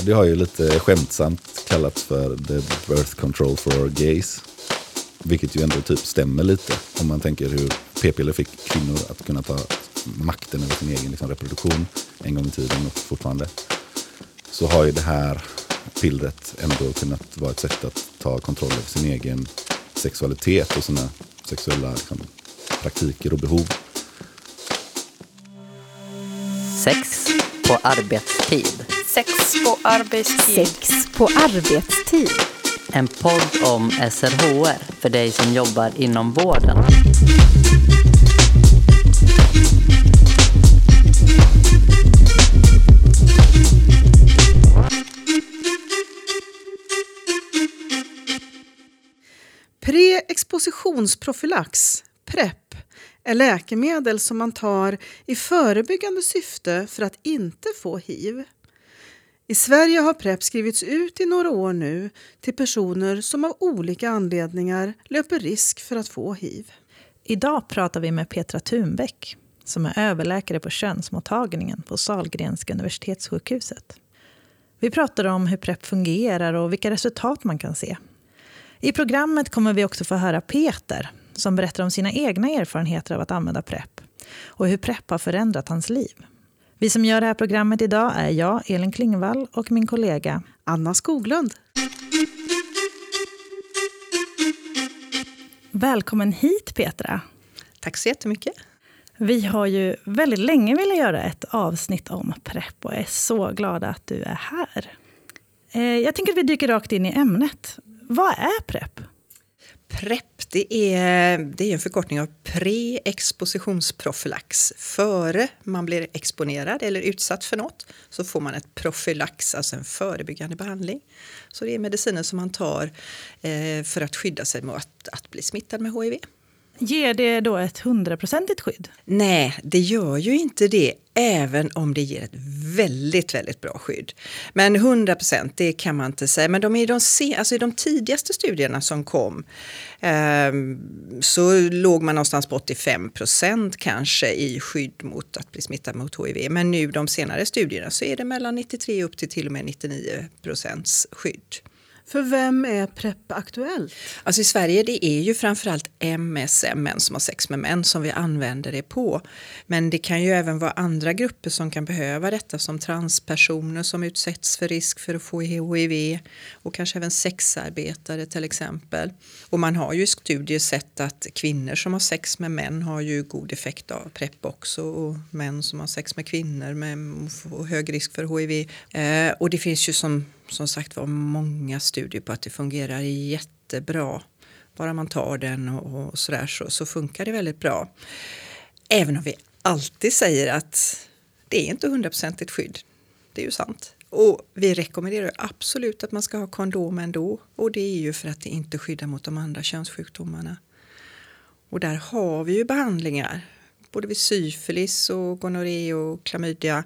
Ja, det har ju lite skämtsamt kallats för the birth control for gays. Vilket ju ändå typ stämmer lite om man tänker hur p-piller fick kvinnor att kunna ta makten över sin egen liksom, reproduktion en gång i tiden och fortfarande. Så har ju det här pillret ändå kunnat vara ett sätt att ta kontroll över sin egen sexualitet och sina sexuella liksom, praktiker och behov. Sex på arbetstid. Sex på arbetstid. Sex på arbetstid. En podd om SRHR för dig som jobbar inom vården. Preexpositionsprofylax, PREP, är läkemedel som man tar i förebyggande syfte för att inte få hiv. I Sverige har PREP skrivits ut i några år nu till personer som av olika anledningar löper risk för att få hiv. Idag pratar vi med Petra Thunbäck som är överläkare på könsmottagningen på Sahlgrenska universitetssjukhuset. Vi pratar om hur PREP fungerar och vilka resultat man kan se. I programmet kommer vi också få höra Peter som berättar om sina egna erfarenheter av att använda PREP och hur PREP har förändrat hans liv. Vi som gör det här programmet idag är jag, Elin Klingvall, och min kollega Anna Skoglund. Välkommen hit Petra. Tack så jättemycket. Vi har ju väldigt länge velat göra ett avsnitt om PREP och är så glada att du är här. Eh, jag tänker att vi dyker rakt in i ämnet. Vad är PREP? PREP det är, det är en förkortning av pre-expositionsprofylax. Före man blir exponerad eller utsatt för något så får man ett profylax, alltså en förebyggande behandling. Så det är mediciner som man tar eh, för att skydda sig mot att, att bli smittad med HIV. Ger det då ett hundraprocentigt skydd? Nej, det gör ju inte det, även om det ger ett väldigt, väldigt bra skydd. Men 100 procent, det kan man inte säga. Men de i, de, alltså i de tidigaste studierna som kom eh, så låg man någonstans på 85 procent kanske i skydd mot att bli smittad mot HIV. Men nu de senare studierna så är det mellan 93 upp till till och med 99 procents skydd. För vem är PREP aktuellt? Alltså I Sverige det är ju framförallt MSM, män som har sex med män, som vi använder det på. Men det kan ju även vara andra grupper som kan behöva detta som transpersoner som utsätts för risk för att få HIV och kanske även sexarbetare till exempel. Och man har ju i studier sett att kvinnor som har sex med män har ju god effekt av PREP också och män som har sex med kvinnor med hög risk för HIV. Eh, och det finns ju som som sagt var många studier på att det fungerar jättebra. Bara man tar den och, och sådär så, så funkar det väldigt bra. Även om vi alltid säger att det är inte hundraprocentigt skydd. Det är ju sant. Och vi rekommenderar absolut att man ska ha kondom ändå. Och det är ju för att det inte skyddar mot de andra könssjukdomarna. Och där har vi ju behandlingar både vid syfilis och gonorré och klamydia.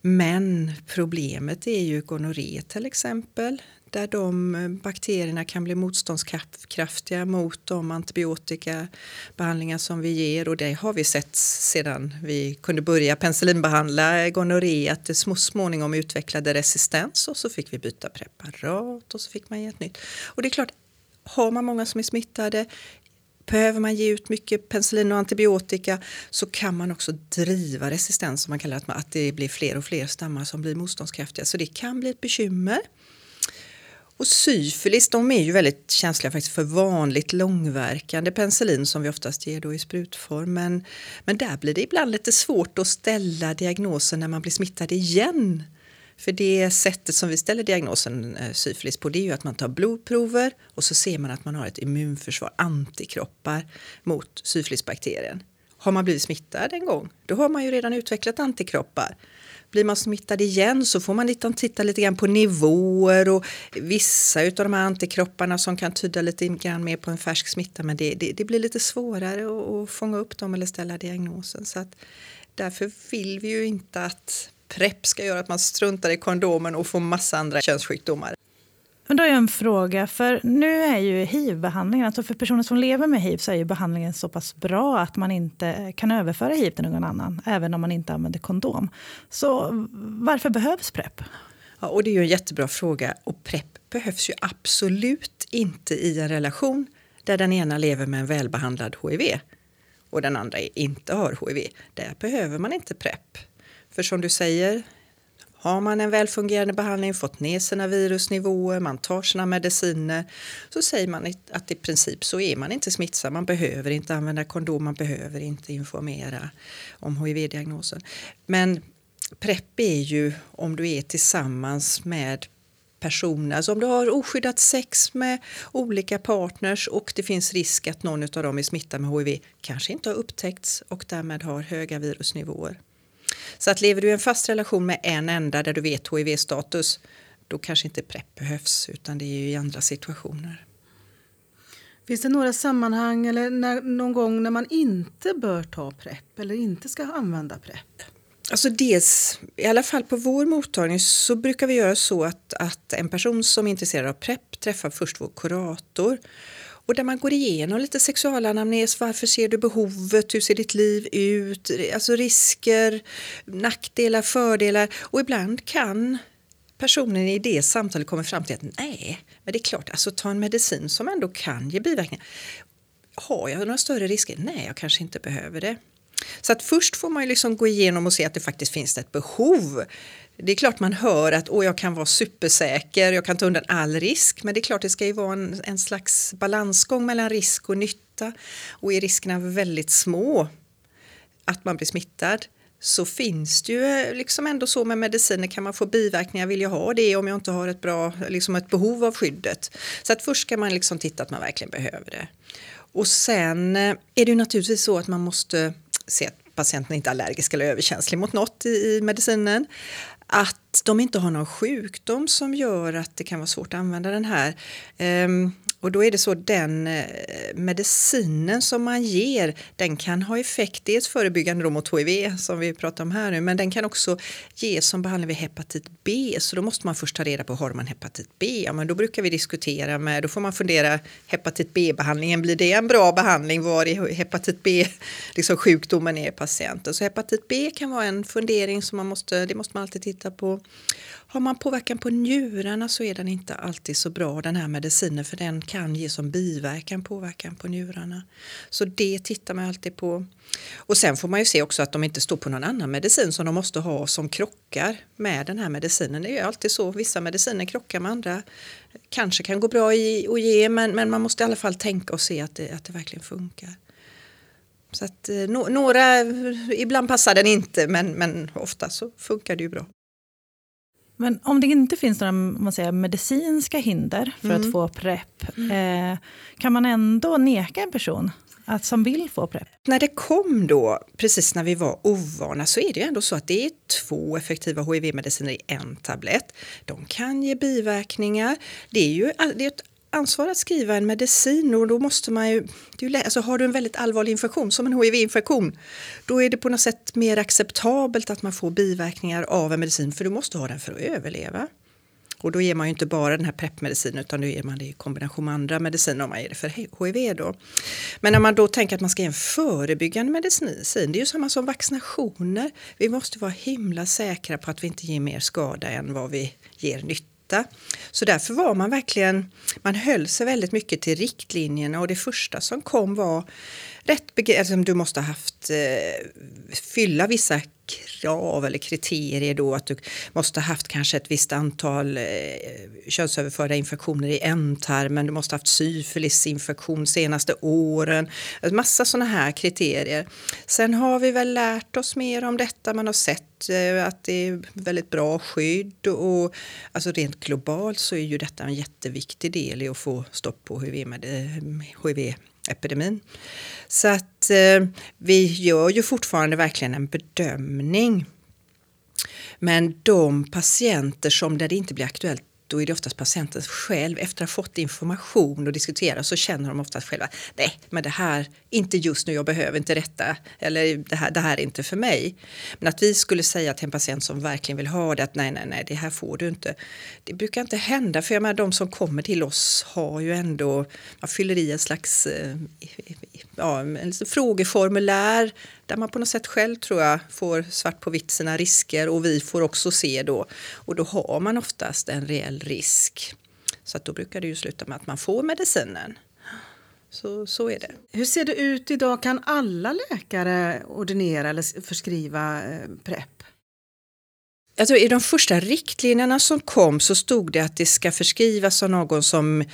Men problemet är ju gonorré till exempel där de eh, bakterierna kan bli motståndskraftiga mot de antibiotikabehandlingar som vi ger och det har vi sett sedan vi kunde börja penicillinbehandla gonorré att det småningom utvecklade resistens och så fick vi byta preparat och så fick man ge ett nytt. Och det är klart, har man många som är smittade Behöver man ge ut mycket penicillin och antibiotika så kan man också driva resistens, som man kallar det, att det blir fler och fler stammar som blir motståndskraftiga. Så det kan bli ett bekymmer. Och syfilis, de är ju väldigt känsliga faktiskt för vanligt långverkande penicillin som vi oftast ger då i sprutform. Men, men där blir det ibland lite svårt att ställa diagnosen när man blir smittad igen. För det sättet som vi ställer diagnosen eh, syfilis på det är ju att man tar blodprover och så ser man att man har ett immunförsvar, antikroppar mot syfilisbakterien. Har man blivit smittad en gång, då har man ju redan utvecklat antikroppar. Blir man smittad igen så får man titta lite grann på nivåer och vissa av de här antikropparna som kan tyda lite grann mer på en färsk smitta men det, det, det blir lite svårare att, att fånga upp dem eller ställa diagnosen. Så att därför vill vi ju inte att PREP ska göra att man struntar i kondomen och får massa andra könssjukdomar. Men då har jag en fråga, för nu är ju hiv-behandlingen, alltså för personer som lever med hiv så är ju behandlingen så pass bra att man inte kan överföra hiv till någon annan, även om man inte använder kondom. Så varför behövs PREP? Ja, och det är ju en jättebra fråga och PREP behövs ju absolut inte i en relation där den ena lever med en välbehandlad HIV och den andra inte har HIV. Där behöver man inte PREP. För som du säger, har man en välfungerande behandling, fått ner sina virusnivåer, man tar sina mediciner, så säger man att i princip så är man inte smittsam. Man behöver inte använda kondom, man behöver inte informera om HIV-diagnosen. Men PREP är ju om du är tillsammans med personer, alltså om du har oskyddat sex med olika partners och det finns risk att någon av dem är smittad med HIV, kanske inte har upptäckts och därmed har höga virusnivåer. Så att lever du i en fast relation med en enda där du vet HIV-status, då kanske inte PREP behövs utan det är ju i andra situationer. Finns det några sammanhang eller när, någon gång när man inte bör ta PREP eller inte ska använda PREP? Alltså dels, i alla fall på vår mottagning så brukar vi göra så att, att en person som är intresserad av PREP träffar först vår kurator och där man går igenom lite sexualanamnes, varför ser du behovet, hur ser ditt liv ut, alltså risker, nackdelar, fördelar och ibland kan personen i det samtalet komma fram till att nej, men det är klart, alltså ta en medicin som ändå kan ge biverkningar. Har jag några större risker? Nej, jag kanske inte behöver det. Så att först får man ju liksom gå igenom och se att det faktiskt finns ett behov. Det är klart man hör att Åh, jag kan vara supersäker, jag kan ta undan all risk. Men det är klart det ska ju vara en, en slags balansgång mellan risk och nytta. Och är riskerna väldigt små att man blir smittad så finns det ju eh, liksom ändå så med mediciner kan man få biverkningar, vill jag ha det om jag inte har ett bra, liksom ett behov av skyddet. Så att först ska man liksom titta att man verkligen behöver det. Och sen eh, är det ju naturligtvis så att man måste se att patienten inte är allergisk eller överkänslig mot något i, i medicinen. Att de inte har någon sjukdom som gör att det kan vara svårt att använda den här. Um, och då är det så den eh, medicinen som man ger den kan ha effekt dels förebyggande då mot HIV som vi pratar om här nu men den kan också ges som behandling vid hepatit B så då måste man först ta reda på har man hepatit B? Ja men då brukar vi diskutera med, då får man fundera hepatit B-behandlingen, blir det en bra behandling? Var i hepatit B liksom sjukdomen är i patienten? Så hepatit B kan vara en fundering som man måste, det måste man alltid titta på. Har man påverkan på njurarna så är den inte alltid så bra den här medicinen för den kan ge som biverkan påverkan på njurarna. Så det tittar man alltid på. Och sen får man ju se också att de inte står på någon annan medicin som de måste ha som krockar med den här medicinen. Det är ju alltid så, vissa mediciner krockar med andra. Kanske kan gå bra att ge men, men man måste i alla fall tänka och se att det, att det verkligen funkar. Så att, eh, no, några, ibland passar den inte men, men ofta så funkar det ju bra. Men om det inte finns några man säger, medicinska hinder för mm. att få PREP, eh, kan man ändå neka en person att, som vill få PREP? När det kom då, precis när vi var ovana, så är det ju ändå så att det är två effektiva HIV-mediciner i en tablett. De kan ge biverkningar. Det är ju det är ett ansvar att skriva en medicin och då måste man ju, alltså har du en väldigt allvarlig infektion som en HIV-infektion då är det på något sätt mer acceptabelt att man får biverkningar av en medicin för du måste ha den för att överleva. Och då ger man ju inte bara den här preppmedicinen utan då ger man det i kombination med andra mediciner om man ger det för HIV. Då. Men när man då tänker att man ska ge en förebyggande medicin, det är ju samma som vaccinationer. Vi måste vara himla säkra på att vi inte ger mer skada än vad vi ger nytta detta. Så därför var man verkligen, man höll sig väldigt mycket till riktlinjerna och det första som kom var rätt alltså du måste ha haft, eh, fylla vissa krav eller kriterier då att du måste ha haft kanske ett visst antal eh, könsöverförda infektioner i ändtarmen, du måste ha haft syfilisinfektion senaste åren, en massa sådana här kriterier. Sen har vi väl lärt oss mer om detta, man har sett eh, att det är väldigt bra skydd och alltså rent globalt så är ju detta en jätteviktig del i att få stopp på HIV, med, eh, HIV epidemin. Så att eh, vi gör ju fortfarande verkligen en bedömning. Men de patienter som där det inte blir aktuellt då är det oftast patienten själv, efter att ha fått information och diskuterat så känner de oftast själva, nej men det här, inte just nu, jag behöver inte detta, eller det här, det här är inte för mig. Men att vi skulle säga till en patient som verkligen vill ha det att nej, nej, nej, det här får du inte. Det brukar inte hända, för jag menar, de som kommer till oss har ju ändå, man fyller i en slags eh, ja, en liten frågeformulär där man på något sätt själv tror jag får svart på vitt sina risker och vi får också se då. Och då har man oftast en reell risk. Så att då brukar det ju sluta med att man får medicinen. Så, så är det. Hur ser det ut idag? Kan alla läkare ordinera eller förskriva eh, PREP? Alltså, I de första riktlinjerna som kom så stod det att det ska förskrivas av någon som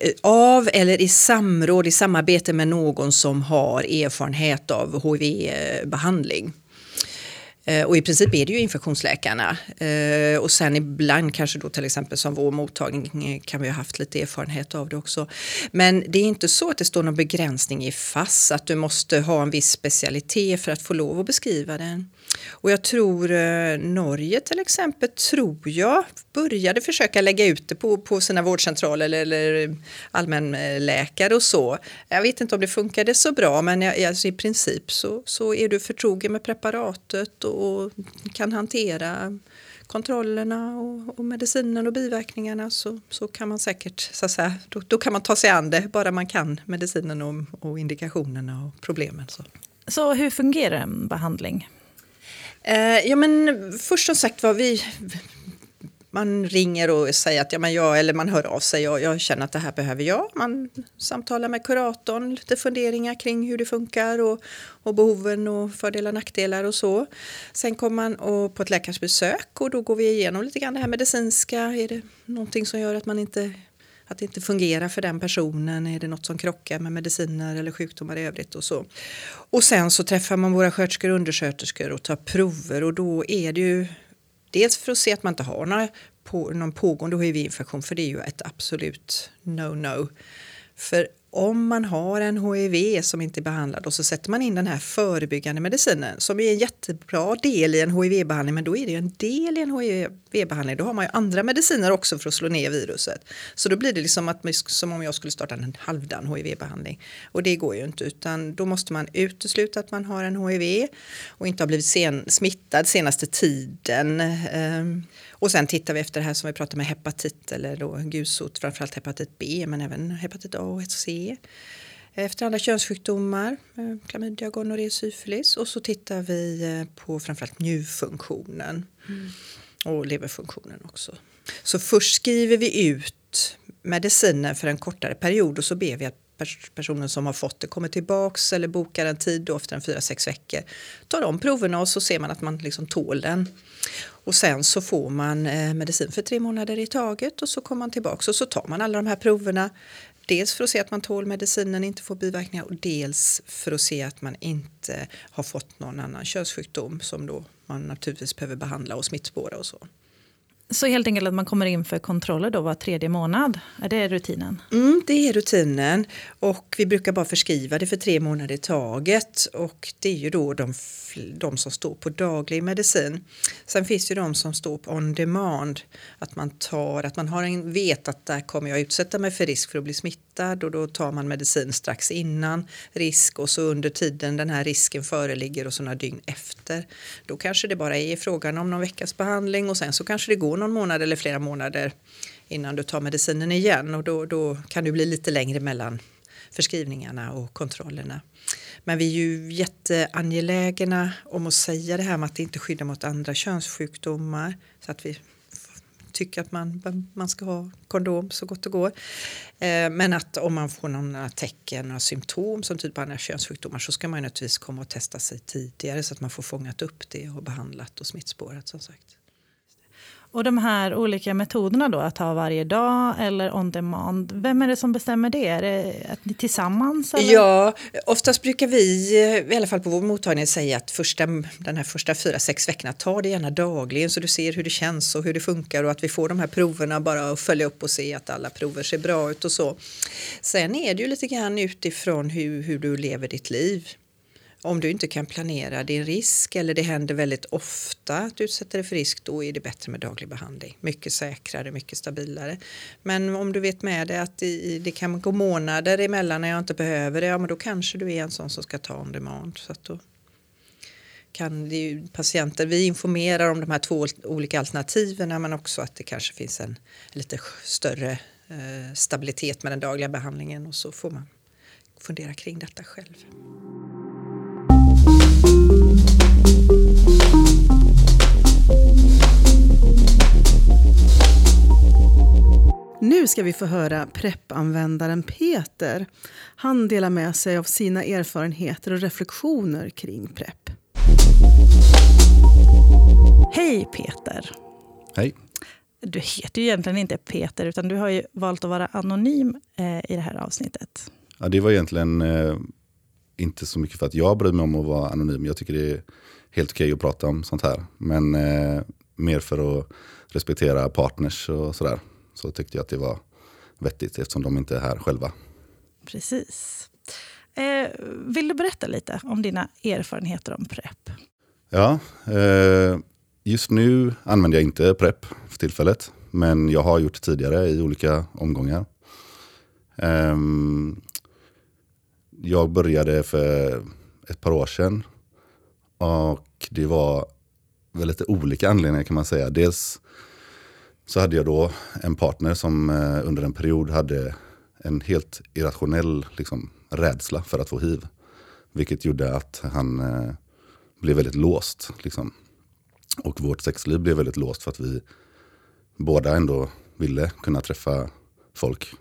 Eh, av eller i samråd, i samarbete med någon som har erfarenhet av HIV-behandling. Eh, och i princip är det ju infektionsläkarna. Eh, och sen ibland kanske då till exempel som vår mottagning kan vi ha haft lite erfarenhet av det också. Men det är inte så att det står någon begränsning i FASS att du måste ha en viss specialitet för att få lov att beskriva den. Och jag tror eh, Norge till exempel, tror jag, började försöka lägga ut det på, på sina vårdcentraler eller, eller allmänläkare och så. Jag vet inte om det funkade så bra men jag, alltså i princip så, så är du förtrogen med preparatet och kan hantera kontrollerna och, och medicinen och biverkningarna så, så kan man säkert, så att säga, då, då kan man ta sig an det bara man kan medicinen och, och indikationerna och problemen. Så. så hur fungerar en behandling? Eh, ja men först som sagt var vi man ringer och säger att ja, men jag, eller man hör av sig och jag känner att det här behöver jag. Man samtalar med kuratorn, lite funderingar kring hur det funkar och, och behoven och fördelar och nackdelar och så. Sen kommer man och på ett läkarsbesök och då går vi igenom lite grann det här medicinska. Är det någonting som gör att man inte att det inte fungerar för den personen? Är det något som krockar med mediciner eller sjukdomar i övrigt och så? Och sen så träffar man våra sköterskor och undersköterskor och tar prover och då är det ju dels för att se att man inte har några, på, någon pågående hiv-infektion för det är ju ett absolut no-no. För om man har en HIV som inte är behandlad och så sätter man in den här förebyggande medicinen som är en jättebra del i en HIV-behandling men då är det ju en del i en HIV-behandling. Då har man ju andra mediciner också för att slå ner viruset. Så då blir det liksom att, som om jag skulle starta en halvdan HIV-behandling. Och det går ju inte utan då måste man utesluta att man har en HIV och inte har blivit sen, smittad senaste tiden. Ehm, och sen tittar vi efter det här som vi pratar med hepatit eller då gulsot, framförallt hepatit B men även hepatit A och C. Efter andra könssjukdomar, eh, klamydia, gonorré, syfilis och så tittar vi eh, på framförallt njurfunktionen mm. och leverfunktionen också. Så först skriver vi ut mediciner för en kortare period och så ber vi att personen som har fått det kommer tillbaks eller bokar en tid då efter en fyra, sex veckor. Tar de proverna och så ser man att man liksom tål den. Och sen så får man eh, medicin för tre månader i taget och så kommer man tillbaka och så tar man alla de här proverna. Dels för att se att man tål medicinen, inte får biverkningar och dels för att se att man inte har fått någon annan könssjukdom som då man naturligtvis behöver behandla och smittspåra och så. Så helt enkelt att man kommer in för kontroller då var tredje månad? Är det rutinen? Mm, det är rutinen. Och vi brukar bara förskriva det för tre månader i taget. Och det är ju då de, de som står på daglig medicin. Sen finns det de som står på on demand. Att man tar, att man har en, vet att där kommer jag utsätta mig för risk för att bli smittad och då tar man medicin strax innan risk och så under tiden den här risken föreligger och så några dygn efter. Då kanske det bara är frågan om någon veckas behandling och sen så kanske det går någon månad eller flera månader innan du tar medicinen igen och då, då kan det bli lite längre mellan förskrivningarna och kontrollerna. Men vi är ju jätteangelägna om att säga det här med att det inte skyddar mot andra könssjukdomar så att vi tycker att man, man ska ha kondom så gott det går. Eh, men att om man får några eh, tecken, några symptom som tyder på andra könssjukdomar så ska man naturligtvis komma och testa sig tidigare så att man får fångat upp det och behandlat och smittspårat som sagt. Och de här olika metoderna då, att ha varje dag eller on demand, vem är det som bestämmer det? Är det att ni tillsammans? Eller? Ja, oftast brukar vi, i alla fall på vår mottagning, säga att första, den här första fyra, sex veckorna, ta det gärna dagligen så du ser hur det känns och hur det funkar och att vi får de här proverna bara att följa upp och se att alla prover ser bra ut och så. Sen är det ju lite grann utifrån hur, hur du lever ditt liv. Om du inte kan planera din risk eller det händer väldigt ofta att du utsätter dig för risk då är det bättre med daglig behandling. Mycket säkrare, mycket stabilare. Men om du vet med dig att det kan gå månader emellan när jag inte behöver det, ja men då kanske du är en sån som ska ta on demand. Så att då kan det ju patienter, vi informerar om de här två olika alternativen men också att det kanske finns en lite större eh, stabilitet med den dagliga behandlingen och så får man fundera kring detta själv. Nu ska vi få höra PREP-användaren Peter. Han delar med sig av sina erfarenheter och reflektioner kring PREP. Hej Peter! Hej. Du heter ju egentligen inte Peter, utan du har ju valt att vara anonym eh, i det här avsnittet. Ja, det var egentligen eh, inte så mycket för att jag bryr mig om att vara anonym. Jag tycker det är helt okej att prata om sånt här. Men eh, mer för att respektera partners och sådär. Så tyckte jag att det var vettigt eftersom de inte är här själva. Precis. Eh, vill du berätta lite om dina erfarenheter om PREP? Ja, eh, just nu använder jag inte PREP för tillfället. Men jag har gjort det tidigare i olika omgångar. Ehm, jag började för ett par år sedan. Och det var väl lite olika anledningar kan man säga. Dels så hade jag då en partner som eh, under en period hade en helt irrationell liksom, rädsla för att få hiv. Vilket gjorde att han eh, blev väldigt låst. Liksom. Och vårt sexliv blev väldigt låst för att vi båda ändå ville kunna träffa folk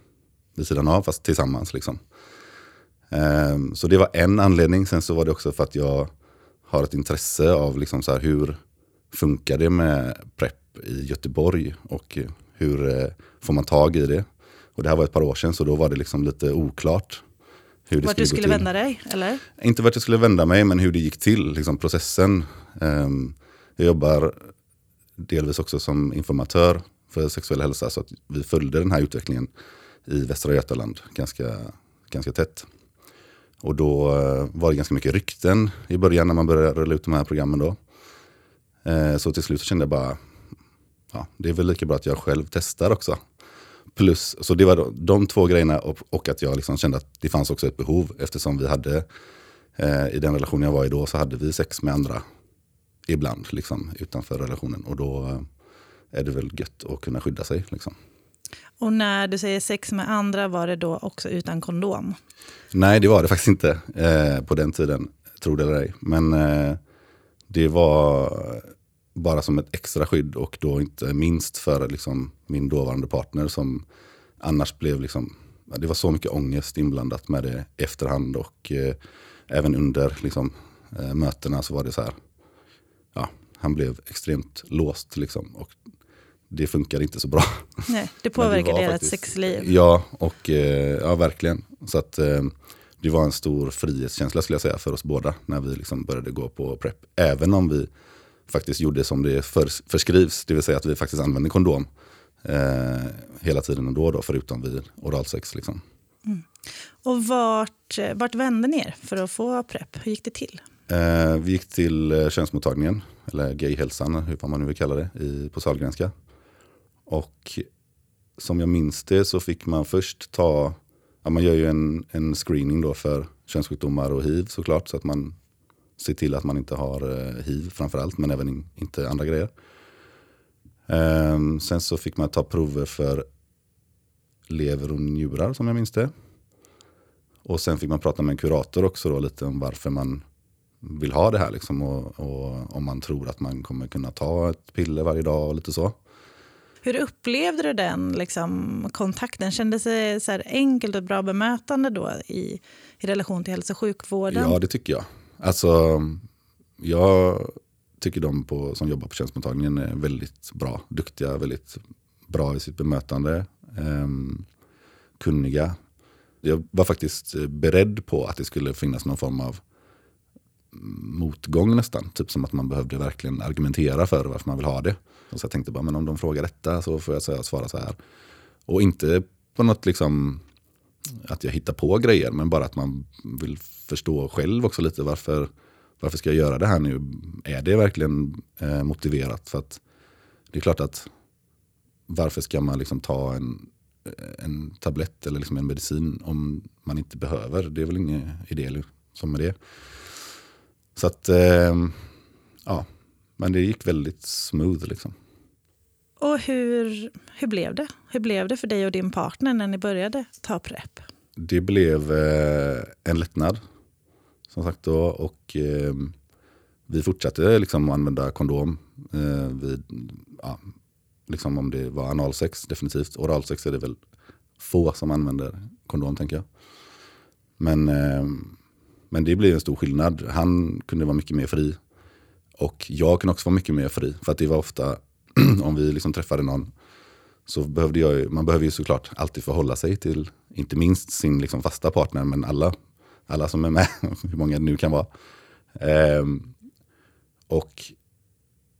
vid sidan av, fast tillsammans. Liksom. Eh, så det var en anledning. Sen så var det också för att jag har ett intresse av liksom så här, hur funkar det med PREP i Göteborg och hur eh, får man tag i det? Och det här var ett par år sedan så då var det liksom lite oklart. Hur det Vart du skulle gå till. vända dig, eller? Inte vart jag skulle vända mig, men hur det gick till, liksom processen. Ehm, jag jobbar delvis också som informatör för sexuell hälsa, så att vi följde den här utvecklingen i Västra Götaland ganska, ganska tätt. Och då eh, var det ganska mycket rykten i början när man började rulla ut de här programmen. Då. Eh, Så till slut så kände jag bara, ja, det är väl lika bra att jag själv testar också. Plus, så det var då, de två grejerna och, och att jag liksom kände att det fanns också ett behov eftersom vi hade, eh, i den relation jag var i då, så hade vi sex med andra ibland liksom, utanför relationen. Och då eh, är det väl gött att kunna skydda sig. Liksom. Och när du säger sex med andra, var det då också utan kondom? Nej, det var det faktiskt inte eh, på den tiden, tro det eller ej. Men eh, det var bara som ett extra skydd och då inte minst för liksom, min dåvarande partner som annars blev liksom, det var så mycket ångest inblandat med det efterhand och eh, även under liksom, eh, mötena så var det så här, ja, han blev extremt låst liksom och det funkade inte så bra. Nej, det påverkade ert sexliv. Ja, och, eh, ja verkligen. Så att, eh, det var en stor frihetskänsla skulle jag säga för oss båda när vi liksom började gå på PREP. Även om vi faktiskt gjorde som det för, förskrivs, det vill säga att vi faktiskt använde kondom eh, hela tiden ändå, då, förutom vid oralsex. Liksom. Och vart, eh, vart vände ni er för att få PREP? Hur gick det till? Eh, vi gick till eh, könsmottagningen, eller gayhälsan, hur man nu vill kalla det, i, på Sahlgrenska. Och som jag minns det så fick man först ta, ja, man gör ju en, en screening då för könssjukdomar och hiv såklart, så att man ser till att man inte har eh, hiv framförallt, men även in, inte andra grejer. Ehm, sen så fick man ta prover för lever och njurar som jag minns det. Och sen fick man prata med en kurator också då, lite om varför man vill ha det här liksom, och, och om man tror att man kommer kunna ta ett piller varje dag och lite så. Hur upplevde du den liksom, kontakten? Kändes det så här enkelt och bra bemötande då i, i relation till hälso och sjukvården? Ja, det tycker jag. Alltså, jag tycker de på, som jobbar på tjänstmottagningen är väldigt bra, duktiga, väldigt bra i sitt bemötande, ehm, kunniga. Jag var faktiskt beredd på att det skulle finnas någon form av motgång nästan. Typ som att man behövde verkligen argumentera för varför man vill ha det. Och så jag tänkte bara, men om de frågar detta så får jag säga, svara så här. Och inte på något liksom att jag hittar på grejer, men bara att man vill förstå själv också lite varför, varför ska jag göra det här nu? Är det verkligen eh, motiverat? För att det är klart att varför ska man liksom ta en, en tablett eller liksom en medicin om man inte behöver? Det är väl ingen idé liksom som med det. Så att, eh, ja, men det gick väldigt smooth liksom. Och hur, hur blev det? Hur blev det för dig och din partner när ni började ta PREP? det blev eh, en lättnad. Som sagt då. Och eh, vi fortsatte liksom använda kondom. Eh, vid, ja, liksom om det var analsex definitivt. Oralsex är det väl få som använder kondom tänker jag. Men, eh, men det blev en stor skillnad. Han kunde vara mycket mer fri. Och jag kunde också vara mycket mer fri. För att det var ofta, om vi liksom träffade någon, så behövde jag, man behöver ju såklart alltid förhålla sig till, inte minst sin liksom fasta partner, men alla, alla som är med, hur många det nu kan vara. Ehm, och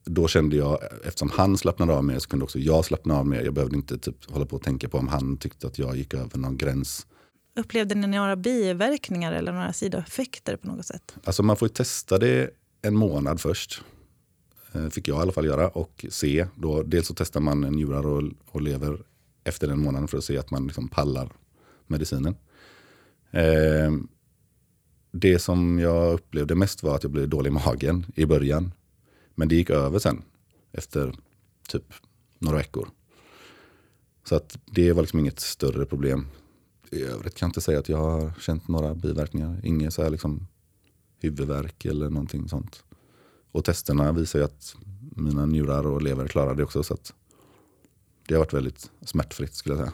då kände jag, eftersom han slappnade av mer så kunde också jag slappna av mer. Jag behövde inte typ hålla på och tänka på om han tyckte att jag gick över någon gräns. Upplevde ni några biverkningar eller några sidoeffekter på något sätt? Alltså man får ju testa det en månad först. Eh, fick jag i alla fall göra och se. Då, dels så testar man njurar och, och lever efter den månaden för att se att man liksom pallar medicinen. Eh, det som jag upplevde mest var att jag blev dålig i magen i början. Men det gick över sen efter typ några veckor. Så att det var liksom inget större problem. I övrigt kan jag inte säga att jag har känt några biverkningar. Inget så här liksom huvudvärk eller någonting sånt. Och testerna visar ju att mina njurar och lever klarar det också. Så det har varit väldigt smärtfritt skulle jag säga.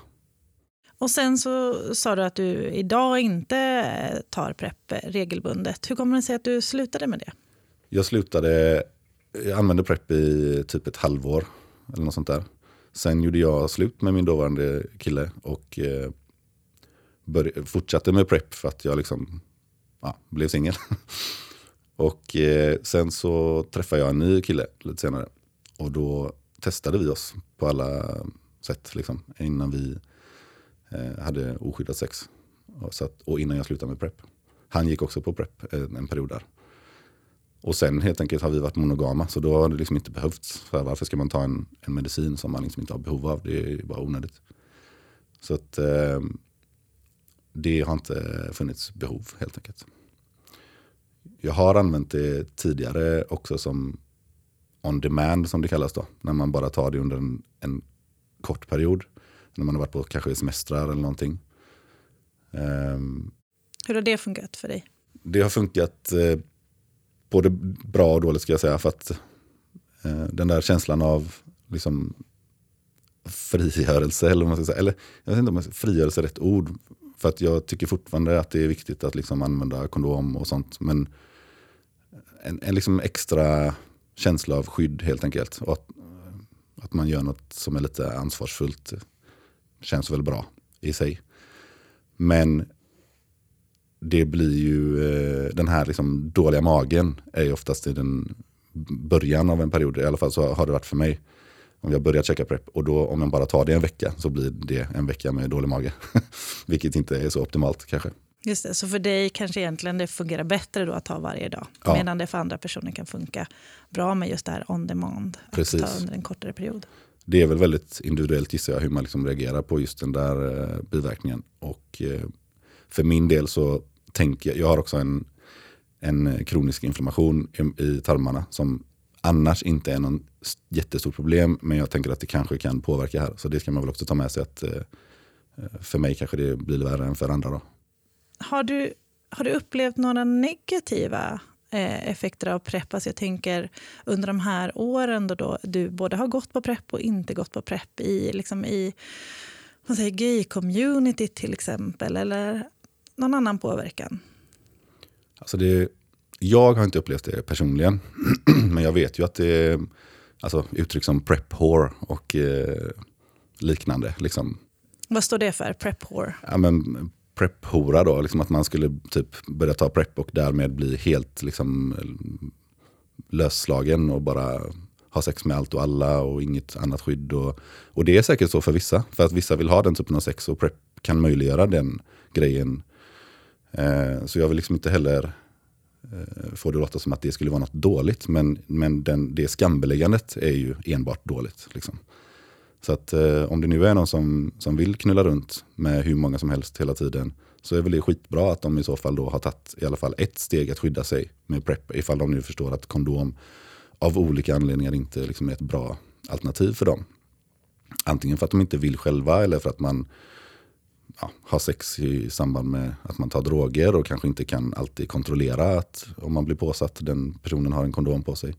Och sen så sa du att du idag inte tar PREP regelbundet. Hur kommer det sig att du slutade med det? Jag slutade, jag använde PREP i typ ett halvår eller något sånt där. Sen gjorde jag slut med min dåvarande kille och eh, började, fortsatte med PREP för att jag liksom, ja, blev singel. och eh, sen så träffade jag en ny kille lite senare. Och då testade vi oss på alla sätt liksom, innan vi eh, hade oskyddat sex. Och, så att, och innan jag slutade med PREP. Han gick också på PREP en, en period där. Och sen helt enkelt har vi varit monogama så då har det liksom inte behövts. För varför ska man ta en, en medicin som man liksom inte har behov av? Det är bara onödigt. Så att eh, det har inte funnits behov helt enkelt. Jag har använt det tidigare också som on demand som det kallas då. När man bara tar det under en, en kort period. När man har varit på kanske semestrar eller någonting. Um, Hur har det funkat för dig? Det har funkat eh, både bra och dåligt ska jag säga. För att eh, den där känslan av liksom, frigörelse, eller, man ska säga, eller jag vet inte om frigörelse är rätt ord. För att jag tycker fortfarande att det är viktigt att liksom använda kondom och sånt. Men en, en liksom extra känsla av skydd helt enkelt. Och att, att man gör något som är lite ansvarsfullt känns väl bra i sig. Men det blir ju, eh, den här liksom dåliga magen är ju oftast i den början av en period. I alla fall så har det varit för mig. Om jag börjar checka prep och då om jag bara tar det en vecka så blir det en vecka med dålig mage. Vilket inte är så optimalt kanske. Just det, så för dig kanske egentligen det fungerar bättre då att ta varje dag. Ja. Medan det för andra personer kan funka bra med just det här on demand. Precis. Att ta under en kortare period. Det är väl väldigt individuellt gissar jag hur man liksom reagerar på just den där eh, biverkningen. Och eh, för min del så tänker jag, jag har också en, en kronisk inflammation i, i tarmarna som annars inte är någon jättestort problem. Men jag tänker att det kanske kan påverka här. Så det ska man väl också ta med sig att eh, för mig kanske det blir värre än för andra. Då. Har du, har du upplevt några negativa eh, effekter av PREP? Alltså jag tänker under de här åren då, då du både har gått på PREP och inte gått på PREP i, liksom i gay-community till exempel, eller någon annan påverkan? Alltså det, jag har inte upplevt det personligen, men jag vet ju att det är alltså, uttryck som prep whore och eh, liknande. Liksom. Vad står det för? Prep whore? Ja, men, prep-hora då, liksom att man skulle typ börja ta prep och därmed bli helt liksom, lösslagen och bara ha sex med allt och alla och inget annat skydd. Och, och det är säkert så för vissa, för att vissa vill ha den typen av sex och prep kan möjliggöra den grejen. Eh, så jag vill liksom inte heller Eh, får det att låta som att det skulle vara något dåligt, men, men den, det skambeläggandet är ju enbart dåligt. Liksom. Så att eh, om det nu är någon som, som vill knulla runt med hur många som helst hela tiden så är väl det skitbra att de i så fall då har tagit i alla fall ett steg att skydda sig med PREP ifall de nu förstår att kondom av olika anledningar inte liksom är ett bra alternativ för dem. Antingen för att de inte vill själva eller för att man ja, ha sex i samband med att man tar droger och kanske inte kan alltid kontrollera att om man blir påsatt den personen har en kondom på sig.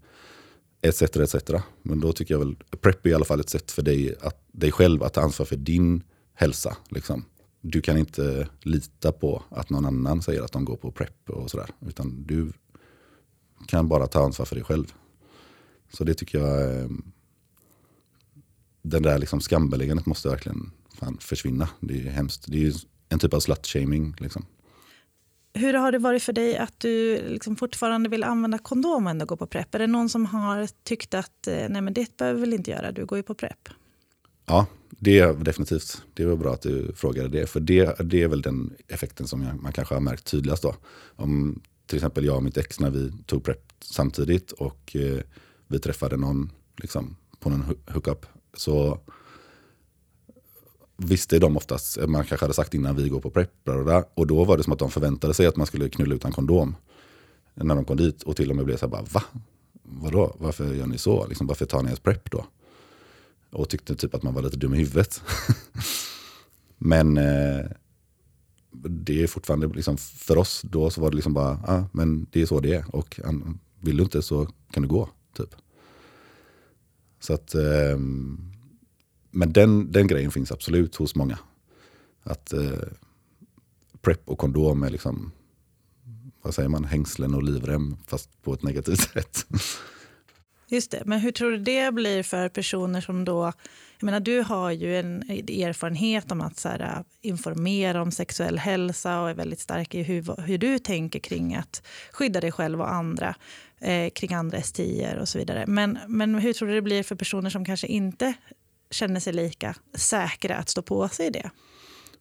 Etc, etc. Men då tycker jag väl, PREP är i alla fall ett sätt för dig, att, dig själv att ta ansvar för din hälsa. Liksom. Du kan inte lita på att någon annan säger att de går på PREP och sådär. Utan du kan bara ta ansvar för dig själv. Så det tycker jag, eh, den där liksom skambeläggandet måste verkligen fan försvinna. Det är hemskt. Det är en typ av slut-shaming. Liksom. Hur har det varit för dig att du liksom fortfarande vill använda kondom och gå på PREP? Är det någon som har tyckt att eh, nej men det behöver väl inte göra, du går ju på PREP? Ja, det är definitivt. Det var bra att du frågade det. För det, det är väl den effekten som jag, man kanske har märkt tydligast. Då. Om till exempel jag och mitt ex när vi tog PREP samtidigt och eh, vi träffade någon liksom, på någon hookup. Så visste de oftast, eh, man kanske hade sagt innan vi går på PREP. Och då var det som att de förväntade sig att man skulle knulla utan kondom. När de kom dit och till och med blev så här bara, va? Vadå? Varför gör ni så? Liksom, varför tar ni ens PREP då? Och tyckte typ att man var lite dum i huvudet. men eh, det är fortfarande, liksom, för oss då så var det liksom bara, ah, men det är så det är. Och vill du inte så kan du gå. Typ. Så att, eh, men den, den grejen finns absolut hos många. Att eh, prep och kondom är liksom, vad säger man, hängslen och livrem fast på ett negativt sätt. Just det, men hur tror du det blir för personer som då... Jag menar, du har ju en erfarenhet om att så här, informera om sexuell hälsa och är väldigt stark i hur, hur du tänker kring att skydda dig själv och andra, eh, kring andra STI och så vidare. Men, men hur tror du det blir för personer som kanske inte känner sig lika säkra att stå på sig i det?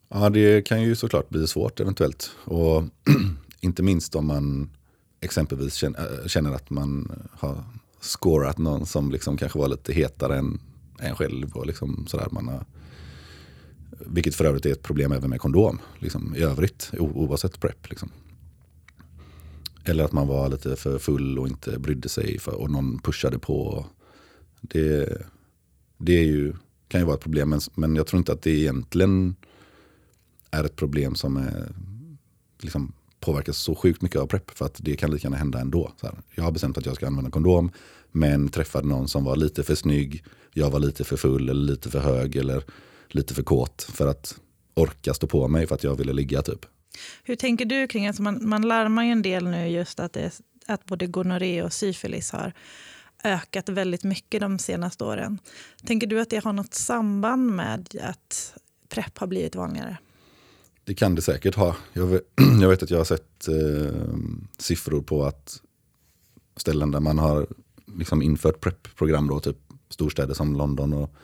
Ja, det kan ju såklart bli svårt eventuellt. Och inte minst om man exempelvis äh, känner att man har scorat någon som liksom kanske var lite hetare än en själv. Och liksom sådär. Man har, vilket för övrigt är ett problem även med kondom liksom, i övrigt, oavsett PREP. Liksom. Eller att man var lite för full och inte brydde sig för, och någon pushade på. Det, det är ju, kan ju vara ett problem, men, men jag tror inte att det egentligen är ett problem som är, liksom, påverkas så sjukt mycket av PREP. För att det kan lika gärna hända ändå. Så här, jag har bestämt att jag ska använda kondom, men träffade någon som var lite för snygg, jag var lite för full eller lite för hög eller lite för kåt för att orka stå på mig för att jag ville ligga typ. Hur tänker du kring, alltså man, man larmar ju en del nu just att, det, att både gonorré och syfilis har ökat väldigt mycket de senaste åren. Tänker du att det har något samband med att PREP har blivit vanligare? Det kan det säkert ha. Jag vet, jag vet att jag har sett eh, siffror på att ställen där man har liksom infört PREP-program, typ storstäder som London och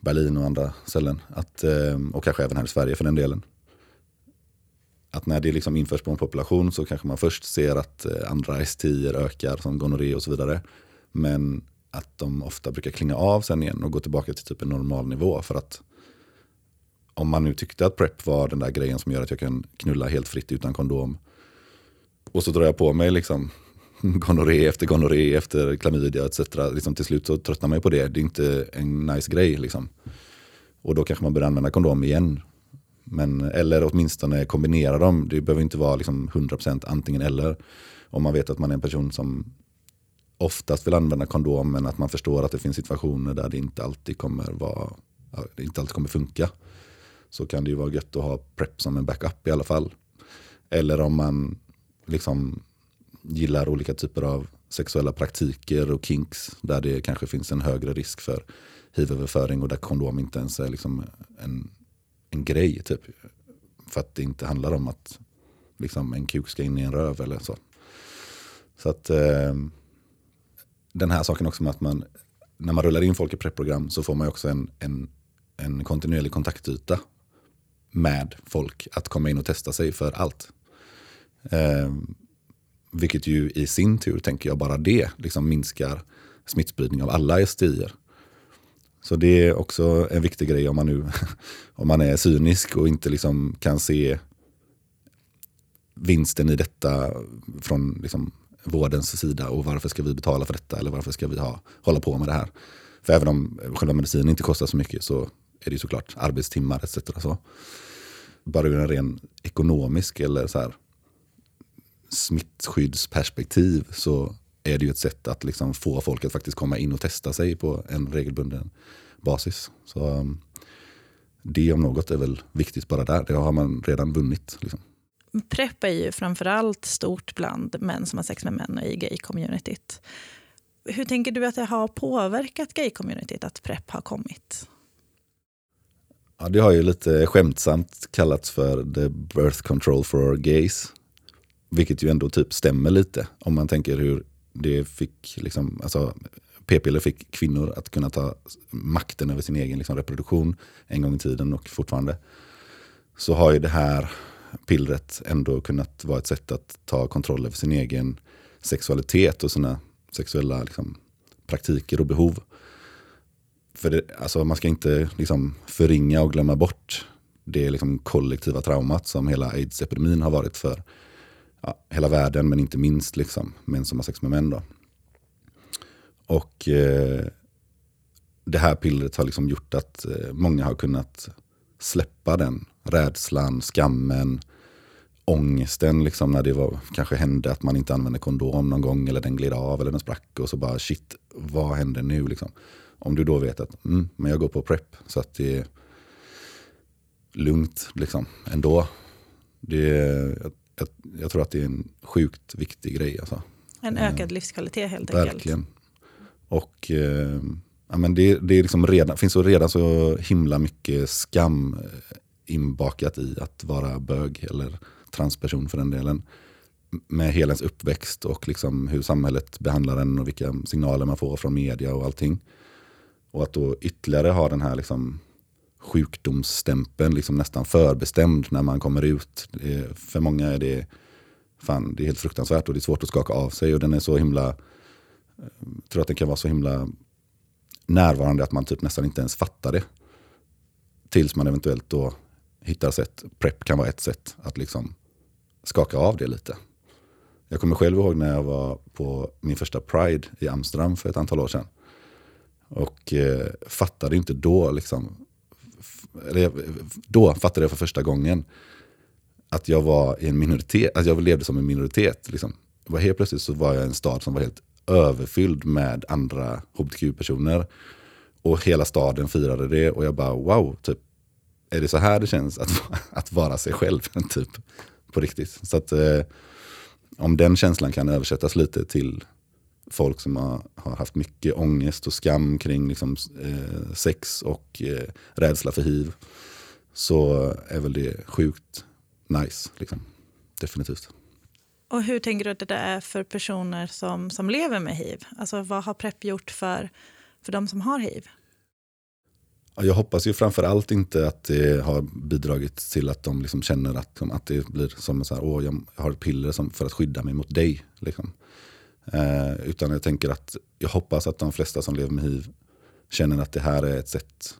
Berlin och andra ställen. Att, eh, och kanske även här i Sverige för den delen. Att när det liksom införs på en population så kanske man först ser att eh, andra STI ökar som gonorré och så vidare. Men att de ofta brukar klinga av sen igen och gå tillbaka till typ en normal nivå. För att om man nu tyckte att PREP var den där grejen som gör att jag kan knulla helt fritt utan kondom. Och så drar jag på mig liksom gonorré efter gonorré efter klamydia etc. Liksom till slut så tröttnar man ju på det. Det är inte en nice grej. Liksom. Och då kanske man börjar använda kondom igen. Men, eller åtminstone kombinera dem. Det behöver inte vara liksom 100% antingen eller. Om man vet att man är en person som oftast vill använda kondom men att man förstår att det finns situationer där det inte alltid kommer, vara, det inte alltid kommer funka. Så kan det ju vara gött att ha PREP som en backup i alla fall. Eller om man liksom gillar olika typer av sexuella praktiker och kinks där det kanske finns en högre risk för hivöverföring och där kondom inte ens är liksom en, en grej. Typ. För att det inte handlar om att liksom, en kuk ska in i en röv eller så. Så att eh, den här saken också med att man, när man rullar in folk i prepprogram så får man också en, en, en kontinuerlig kontaktyta med folk att komma in och testa sig för allt. Eh, vilket ju i sin tur, tänker jag, bara det liksom minskar smittspridning av alla STI. Så det är också en viktig grej om man, nu, om man är cynisk och inte liksom kan se vinsten i detta från liksom vårdens sida och varför ska vi betala för detta eller varför ska vi ha, hålla på med det här. För även om själva medicinen inte kostar så mycket så är det såklart arbetstimmar etc. Så. bara ur en ren ekonomisk eller så här smittskyddsperspektiv så är det ju ett sätt att liksom få folk att faktiskt komma in och testa sig på en regelbunden basis. Så um, det om något är väl viktigt bara där. Det har man redan vunnit. Liksom. Prep är ju framförallt stort bland män som har sex med män och i gay-communityt. Hur tänker du att det har påverkat gay-communityt att Prep har kommit? Ja, det har ju lite skämtsamt kallats för the birth control for gays. Vilket ju ändå typ stämmer lite om man tänker hur det fick, liksom, alltså, p-piller fick kvinnor att kunna ta makten över sin egen liksom, reproduktion en gång i tiden och fortfarande. Så har ju det här pillret ändå kunnat vara ett sätt att ta kontroll över sin egen sexualitet och sina sexuella liksom, praktiker och behov. För det, alltså, man ska inte liksom, förringa och glömma bort det liksom, kollektiva traumat som hela aids-epidemin har varit för ja, hela världen, men inte minst liksom, män som har sex med män. Då. Och eh, det här pillret har liksom gjort att eh, många har kunnat släppa den rädslan, skammen, ångesten liksom när det var, kanske hände att man inte använde kondom någon gång eller den gled av eller den sprack och så bara shit, vad händer nu liksom? Om du då vet att mm, men jag går på prep så att det är lugnt liksom ändå. Det, jag, jag, jag tror att det är en sjukt viktig grej. Alltså. En ökad livskvalitet helt enkelt. Verkligen. Och eh, ja, men det, det är liksom redan, finns så redan så himla mycket skam eh, inbakat i att vara bög eller transperson för den delen. Med hela ens uppväxt och liksom hur samhället behandlar en och vilka signaler man får från media och allting. Och att då ytterligare ha den här liksom sjukdomsstämpeln liksom nästan förbestämd när man kommer ut. För många är det, fan, det är helt fruktansvärt och det är svårt att skaka av sig. Och den är så himla, jag tror att den kan vara så himla närvarande att man typ nästan inte ens fattar det. Tills man eventuellt då hittar sätt. Prep kan vara ett sätt att liksom skaka av det lite. Jag kommer själv ihåg när jag var på min första Pride i Amsterdam för ett antal år sedan. Och eh, fattade inte då, liksom, eller då fattade jag för första gången att jag var i en minoritet, att jag levde som en minoritet. Liksom. Var helt plötsligt så var jag i en stad som var helt överfylld med andra hbtq-personer. Och hela staden firade det och jag bara wow, typ, är det så här det känns att, att vara sig själv? typ, på riktigt. Så att, eh, om den känslan kan översättas lite till folk som har, har, haft mycket ångest och skam kring liksom, eh, sex och eh, rädsla för hiv. Så är väl det sjukt nice. Liksom. Definitivt. Och hur tänker du att det är för personer som, som lever med hiv? Alltså vad har PREP gjort för, för de som har hiv? Jag hoppas ju framförallt inte att det har bidragit till att de liksom känner att, att det blir som så här, åh jag har ett piller som, för att skydda mig mot dig. Liksom. Eh, utan jag tänker att jag hoppas att de flesta som lever med hiv känner att det här är ett sätt,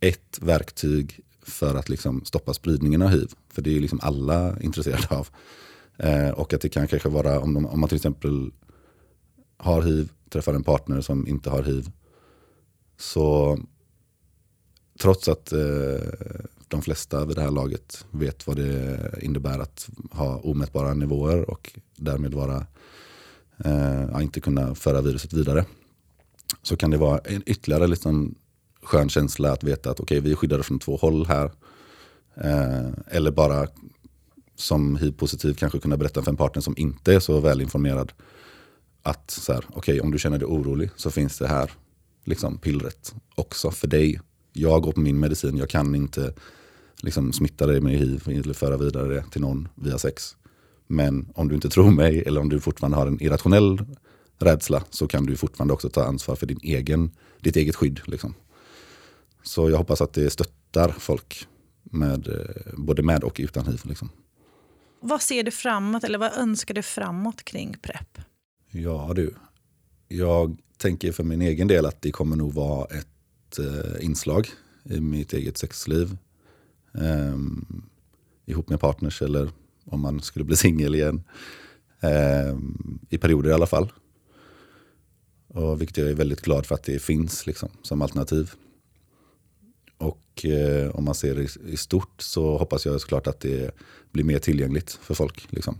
ett verktyg för att liksom stoppa spridningen av hiv. För det är liksom alla intresserade av. Eh, och att det kan kanske vara, om, de, om man till exempel har hiv, träffar en partner som inte har hiv. Så trots att eh, de flesta vid det här laget vet vad det innebär att ha omätbara nivåer och därmed vara eh, inte kunna föra viruset vidare. Så kan det vara en ytterligare liksom skön känsla att veta att okay, vi är skyddade från två håll här. Eh, eller bara som hiv-positiv kanske kunna berätta för en partner som inte är så välinformerad. Att så här, okay, om du känner dig orolig så finns det här liksom, pillret också för dig. Jag går på min medicin, jag kan inte liksom, smitta dig med hiv eller föra vidare det till någon via sex. Men om du inte tror mig eller om du fortfarande har en irrationell rädsla så kan du fortfarande också ta ansvar för din egen, ditt eget skydd. Liksom. Så jag hoppas att det stöttar folk med, eh, både med och utan hiv. Liksom. Vad ser du framåt eller vad önskar du framåt kring PREP? Ja du, jag tänker för min egen del att det kommer nog vara ett eh, inslag i mitt eget sexliv. Eh, ihop med partners eller om man skulle bli singel igen. Eh, I perioder i alla fall. Och vilket jag är väldigt glad för att det finns liksom, som alternativ. Och eh, om man ser det i, i stort så hoppas jag såklart att det blir mer tillgängligt för folk. Liksom.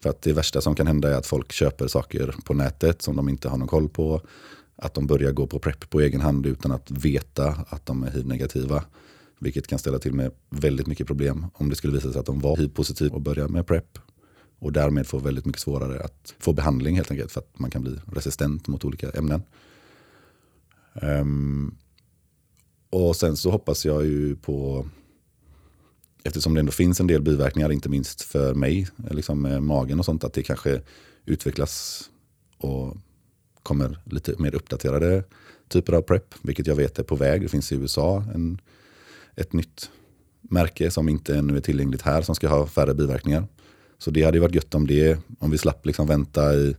För att det värsta som kan hända är att folk köper saker på nätet som de inte har någon koll på. Att de börjar gå på PREP på egen hand utan att veta att de är hiv-negativa. Vilket kan ställa till med väldigt mycket problem om det skulle visa sig att de var hiv-positiva och börjar med PREP. Och därmed få väldigt mycket svårare att få behandling helt enkelt för att man kan bli resistent mot olika ämnen. Um, och sen så hoppas jag ju på, eftersom det ändå finns en del biverkningar, inte minst för mig, liksom med magen och sånt, att det kanske utvecklas och kommer lite mer uppdaterade typer av PREP, vilket jag vet är på väg. Det finns i USA en, ett nytt märke som inte ännu är tillgängligt här som ska ha färre biverkningar. Så det hade varit gött om, det, om vi slapp liksom vänta i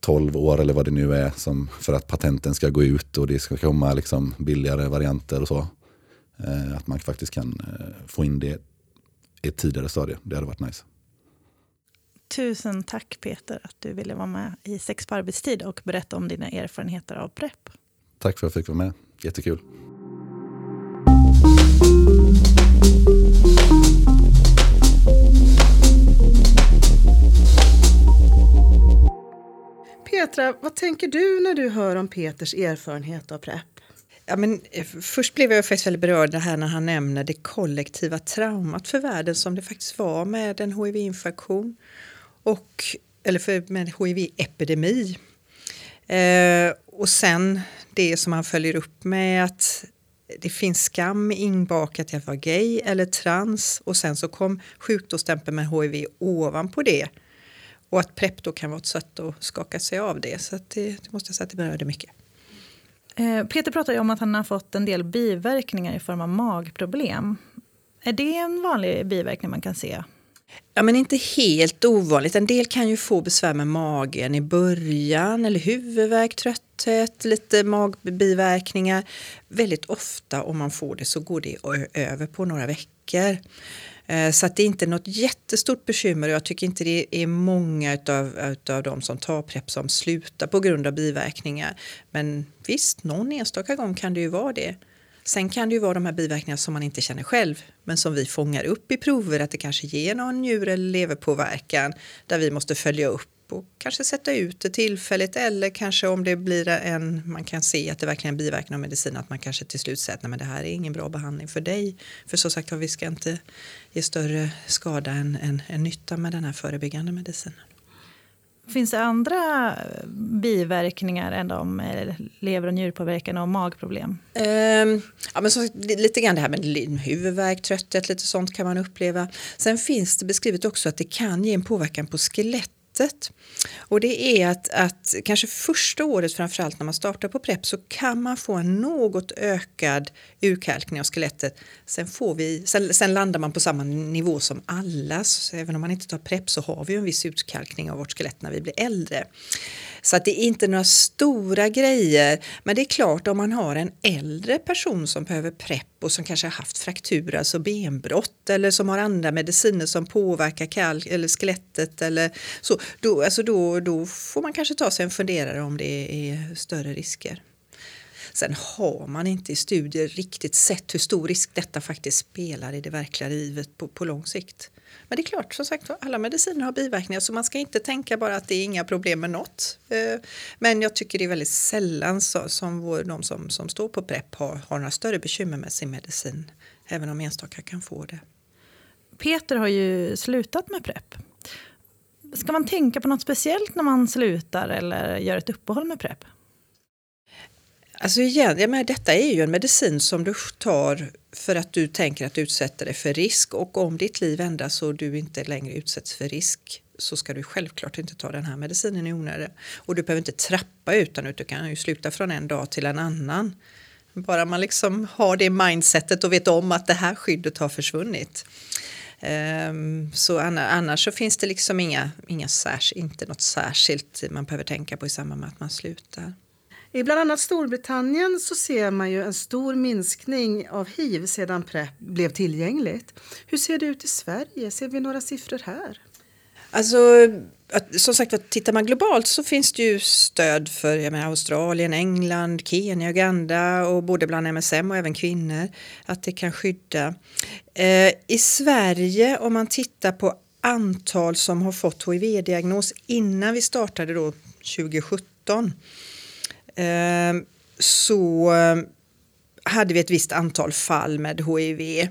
12 år eller vad det nu är som för att patenten ska gå ut och det ska komma liksom billigare varianter och så. Eh, att man faktiskt kan eh, få in det i ett tidigare stadie. Det hade varit nice. Tusen tack Peter att du ville vara med i Sex på arbetstid och berätta om dina erfarenheter av PREP. Tack för att jag fick vara med. Jättekul. Petra, vad tänker du när du hör om Peters erfarenhet av PREP? Ja, men, eh, först blev jag faktiskt väldigt berörd här när han nämner det kollektiva traumat för världen som det faktiskt var med en hiv-infektion. Och, eller för, med hiv-epidemi. Eh, och sen det som han följer upp med att det finns skam inbakat i att vara gay eller trans och sen så kom sjukdomsstämpeln med hiv ovanpå det. Och att PREP då kan vara ett sätt att skaka sig av det. Så det, det, måste jag säga att det berörde mycket. Eh, Peter pratar ju om att han har fått en del biverkningar i form av magproblem. Är det en vanlig biverkning man kan se? Ja, men inte helt ovanligt. En del kan ju få besvär med magen i början eller huvudvärk, trötthet, lite magbiverkningar. Väldigt ofta om man får det så går det över på några veckor. Eh, så att det är inte något jättestort bekymmer och jag tycker inte det är många utav, utav de som tar PREP som slutar på grund av biverkningar. Men visst, någon enstaka gång kan det ju vara det. Sen kan det ju vara de här biverkningarna som man inte känner själv men som vi fångar upp i prover att det kanske ger någon njur eller leverpåverkan där vi måste följa upp och kanske sätta ut det tillfälligt eller kanske om det blir en, man kan se att det verkligen är biverkning av medicin att man kanske till slut säger att nej, men det här är ingen bra behandling för dig. För som sagt vi ska inte ge större skada än, än, än nytta med den här förebyggande medicinen. Finns det andra eh, biverkningar än de eh, lever och njurpåverkan och magproblem? Um, ja, men så, lite grann det här med huvudvärk, trötthet, lite sånt kan man uppleva. Sen finns det beskrivet också att det kan ge en påverkan på skelett sättet. Och det är att, att kanske första året framförallt när man startar på PREP så kan man få en något ökad urkalkning av skelettet. Sen, får vi, sen, sen landar man på samma nivå som alla, så även om man inte tar PREP så har vi en viss utkalkning av vårt skelett när vi blir äldre. Så att det är inte några stora grejer. Men det är klart om man har en äldre person som behöver PREP och som kanske har haft fraktur, alltså benbrott eller som har andra mediciner som påverkar kalk eller skelettet eller så. Då, alltså då, då får man kanske ta sig en funderare om det är större risker. Sen har man inte i studier riktigt sett hur stor risk detta faktiskt spelar i det verkliga livet på, på lång sikt. Men det är klart, som sagt alla mediciner har biverkningar så man ska inte tänka bara att det är inga problem med något. Eh, men jag tycker det är väldigt sällan så, som vår, de som, som står på PREP har, har några större bekymmer med sin medicin. Även om enstaka kan få det. Peter har ju slutat med PREP. Ska man tänka på något speciellt när man slutar eller gör ett uppehåll med PREP? Alltså igen, jag menar, detta är ju en medicin som du tar för att du tänker att du utsätter dig för risk och om ditt liv ändras och du inte längre utsätts för risk så ska du självklart inte ta den här medicinen i onödan. Och du behöver inte trappa utan du kan ju sluta från en dag till en annan. Bara man liksom har det mindsetet och vet om att det här skyddet har försvunnit. Um, så annars så finns det liksom inga, inga särs, inte något särskilt man behöver tänka på i samband med att man slutar. I bland annat Storbritannien så ser man ju en stor minskning av hiv sedan PREP blev tillgängligt. Hur ser det ut i Sverige? Ser vi några siffror här? Alltså, att, som sagt, att tittar man globalt så finns det ju stöd för jag menar, Australien, England, Kenya, Uganda och både bland MSM och även kvinnor att det kan skydda. Eh, I Sverige om man tittar på antal som har fått HIV-diagnos innan vi startade då 2017 Ehm, så ehm, hade vi ett visst antal fall med HIV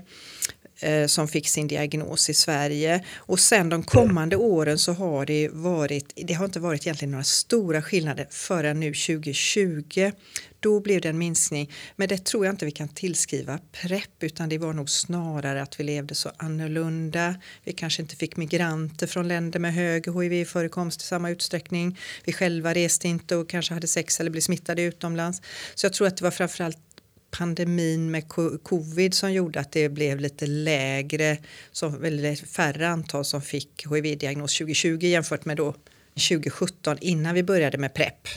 eh, som fick sin diagnos i Sverige. Och sen de kommande åren så har det varit, det har inte varit egentligen några stora skillnader förrän nu 2020. Då blev det en minskning, men det tror jag inte vi kan tillskriva PREP utan det var nog snarare att vi levde så annorlunda. Vi kanske inte fick migranter från länder med hög hiv-förekomst i samma utsträckning. Vi själva reste inte och kanske hade sex eller blev smittade utomlands. Så jag tror att det var framförallt pandemin med covid som gjorde att det blev lite lägre, som, väldigt färre antal som fick hiv-diagnos 2020 jämfört med då 2017 innan vi började med PREP.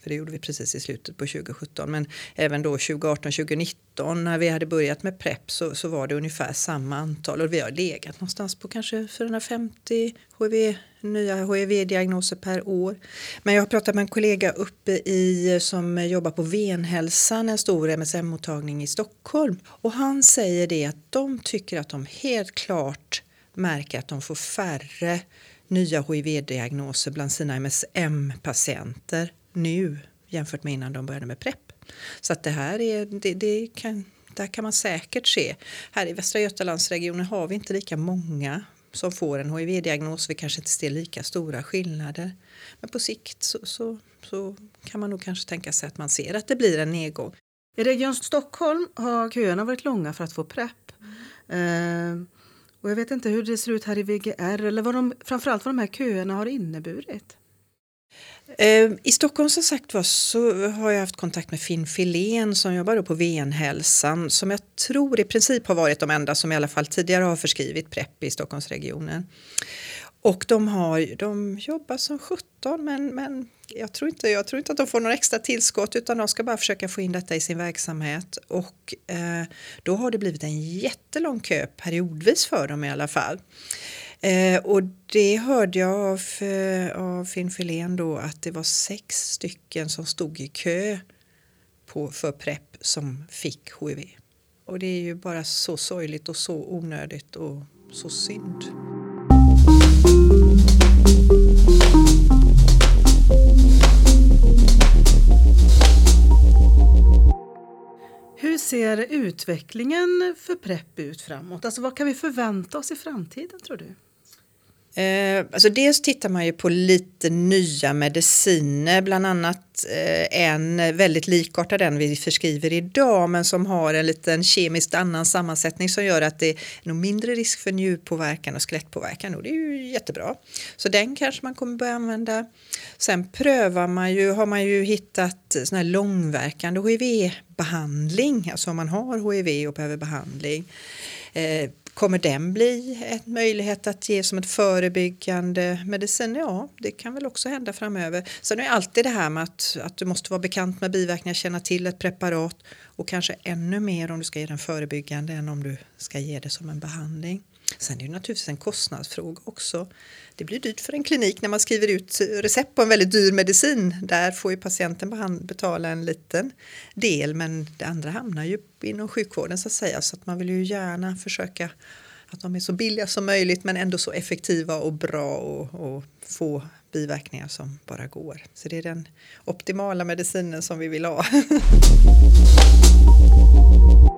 För det gjorde vi precis i slutet på 2017. Men även då 2018, 2019 när vi hade börjat med PREP så, så var det ungefär samma antal. Och vi har legat någonstans på kanske 450 HIV, nya HIV-diagnoser per år. Men jag har pratat med en kollega uppe i som jobbar på Venhälsan, en stor MSM-mottagning i Stockholm. Och han säger det att de tycker att de helt klart märker att de får färre nya HIV-diagnoser bland sina MSM-patienter nu jämfört med innan de började med PREP. Så att det här är, det, det kan, där kan man säkert se. Här i Västra Götalandsregionen har vi inte lika många som får en HIV-diagnos. Vi kanske inte ser lika stora skillnader. Men på sikt så, så, så kan man nog kanske tänka sig att man ser att det blir en nedgång. I Region Stockholm har köerna varit långa för att få PREP. Mm. Eh, och jag vet inte hur det ser ut här i VGR eller vad de, framförallt vad de här köerna har inneburit. Ehm, I Stockholm som sagt var så har jag haft kontakt med Finn Filén som jobbar på Venhälsan som jag tror i princip har varit de enda som i alla fall tidigare har förskrivit PREP i Stockholmsregionen. Och de, har, de jobbar som 17 men, men jag, tror inte, jag tror inte att de får några extra tillskott utan de ska bara försöka få in detta i sin verksamhet. Och eh, då har det blivit en jättelång kö periodvis för dem i alla fall. Eh, och det hörde jag av, eh, av Finn Filén då att det var sex stycken som stod i kö på, för PREP som fick HIV. Och det är ju bara så sorgligt och så onödigt och så synd. Hur ser utvecklingen för PREP ut framåt? Alltså vad kan vi förvänta oss i framtiden tror du? Eh, alltså dels tittar man ju på lite nya mediciner, bland annat eh, en väldigt likartad den vi förskriver idag men som har en liten kemiskt annan sammansättning som gör att det är nog mindre risk för njurpåverkan och skelettpåverkan och det är ju jättebra. Så den kanske man kommer börja använda. Sen prövar man ju, har man ju hittat sån här långverkande HIV-behandling, alltså om man har HIV och behöver behandling. Eh, Kommer den bli en möjlighet att ge som ett förebyggande medicin? Ja, det kan väl också hända framöver. Sen är det alltid det här med att, att du måste vara bekant med biverkningar, känna till ett preparat och kanske ännu mer om du ska ge den förebyggande än om du ska ge det som en behandling. Sen är det naturligtvis en kostnadsfråga också. Det blir dyrt för en klinik när man skriver ut recept på en väldigt dyr medicin. Där får ju patienten betala en liten del men det andra hamnar ju inom sjukvården så att säga. Så att man vill ju gärna försöka att de är så billiga som möjligt men ändå så effektiva och bra och, och få biverkningar som bara går. Så det är den optimala medicinen som vi vill ha.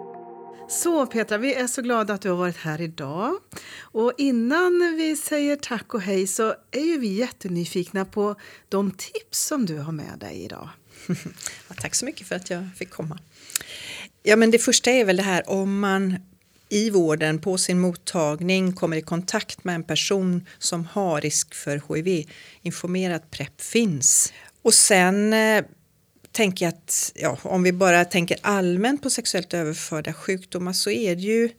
Så Petra, vi är så glada att du har varit här idag. Och innan vi säger tack och hej så är ju vi jättenyfikna på de tips som du har med dig idag. ja, tack så mycket för att jag fick komma. Ja, men det första är väl det här om man i vården på sin mottagning kommer i kontakt med en person som har risk för hiv, informera att PREP finns. Och sen eh, tänker jag att ja, om vi bara tänker allmänt på sexuellt överförda sjukdomar så är det ju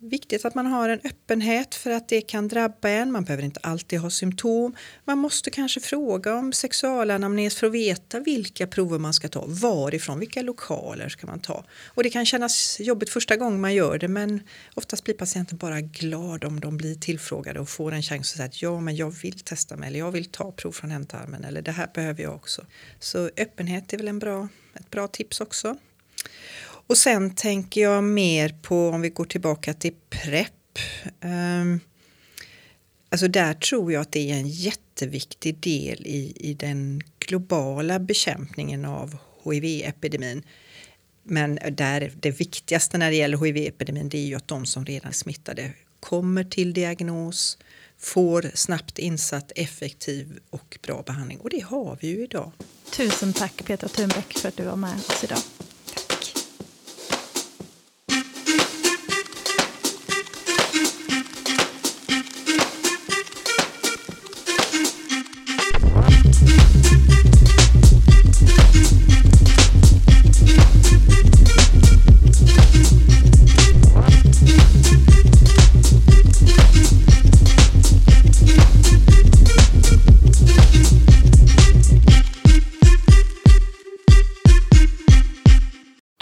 viktigt att man har en öppenhet för att det kan drabba en. Man behöver inte alltid ha symptom. Man måste kanske fråga om sexualanamnes för att veta vilka prover man ska ta. Varifrån, vilka lokaler ska man ta? Och det kan kännas jobbigt första gången man gör det men oftast blir patienten bara glad om de blir tillfrågade och får en chans att säga att ja men jag vill testa mig eller jag vill ta prov från ändtarmen eller det här behöver jag också. Så öppenhet är väl en bra, ett bra tips också. Och sen tänker jag mer på, om vi går tillbaka till PREP. Um, ehm, alltså där tror jag att det är en jätteviktig del i, i den globala bekämpningen av hiv-epidemin. Men där det viktigaste när det gäller hiv-epidemin det är ju att de som redan är smittade kommer till diagnos, får snabbt insatt effektiv och bra behandling. Och det har vi ju idag. Tusen tack Petra Thunbäck för att du var med oss idag.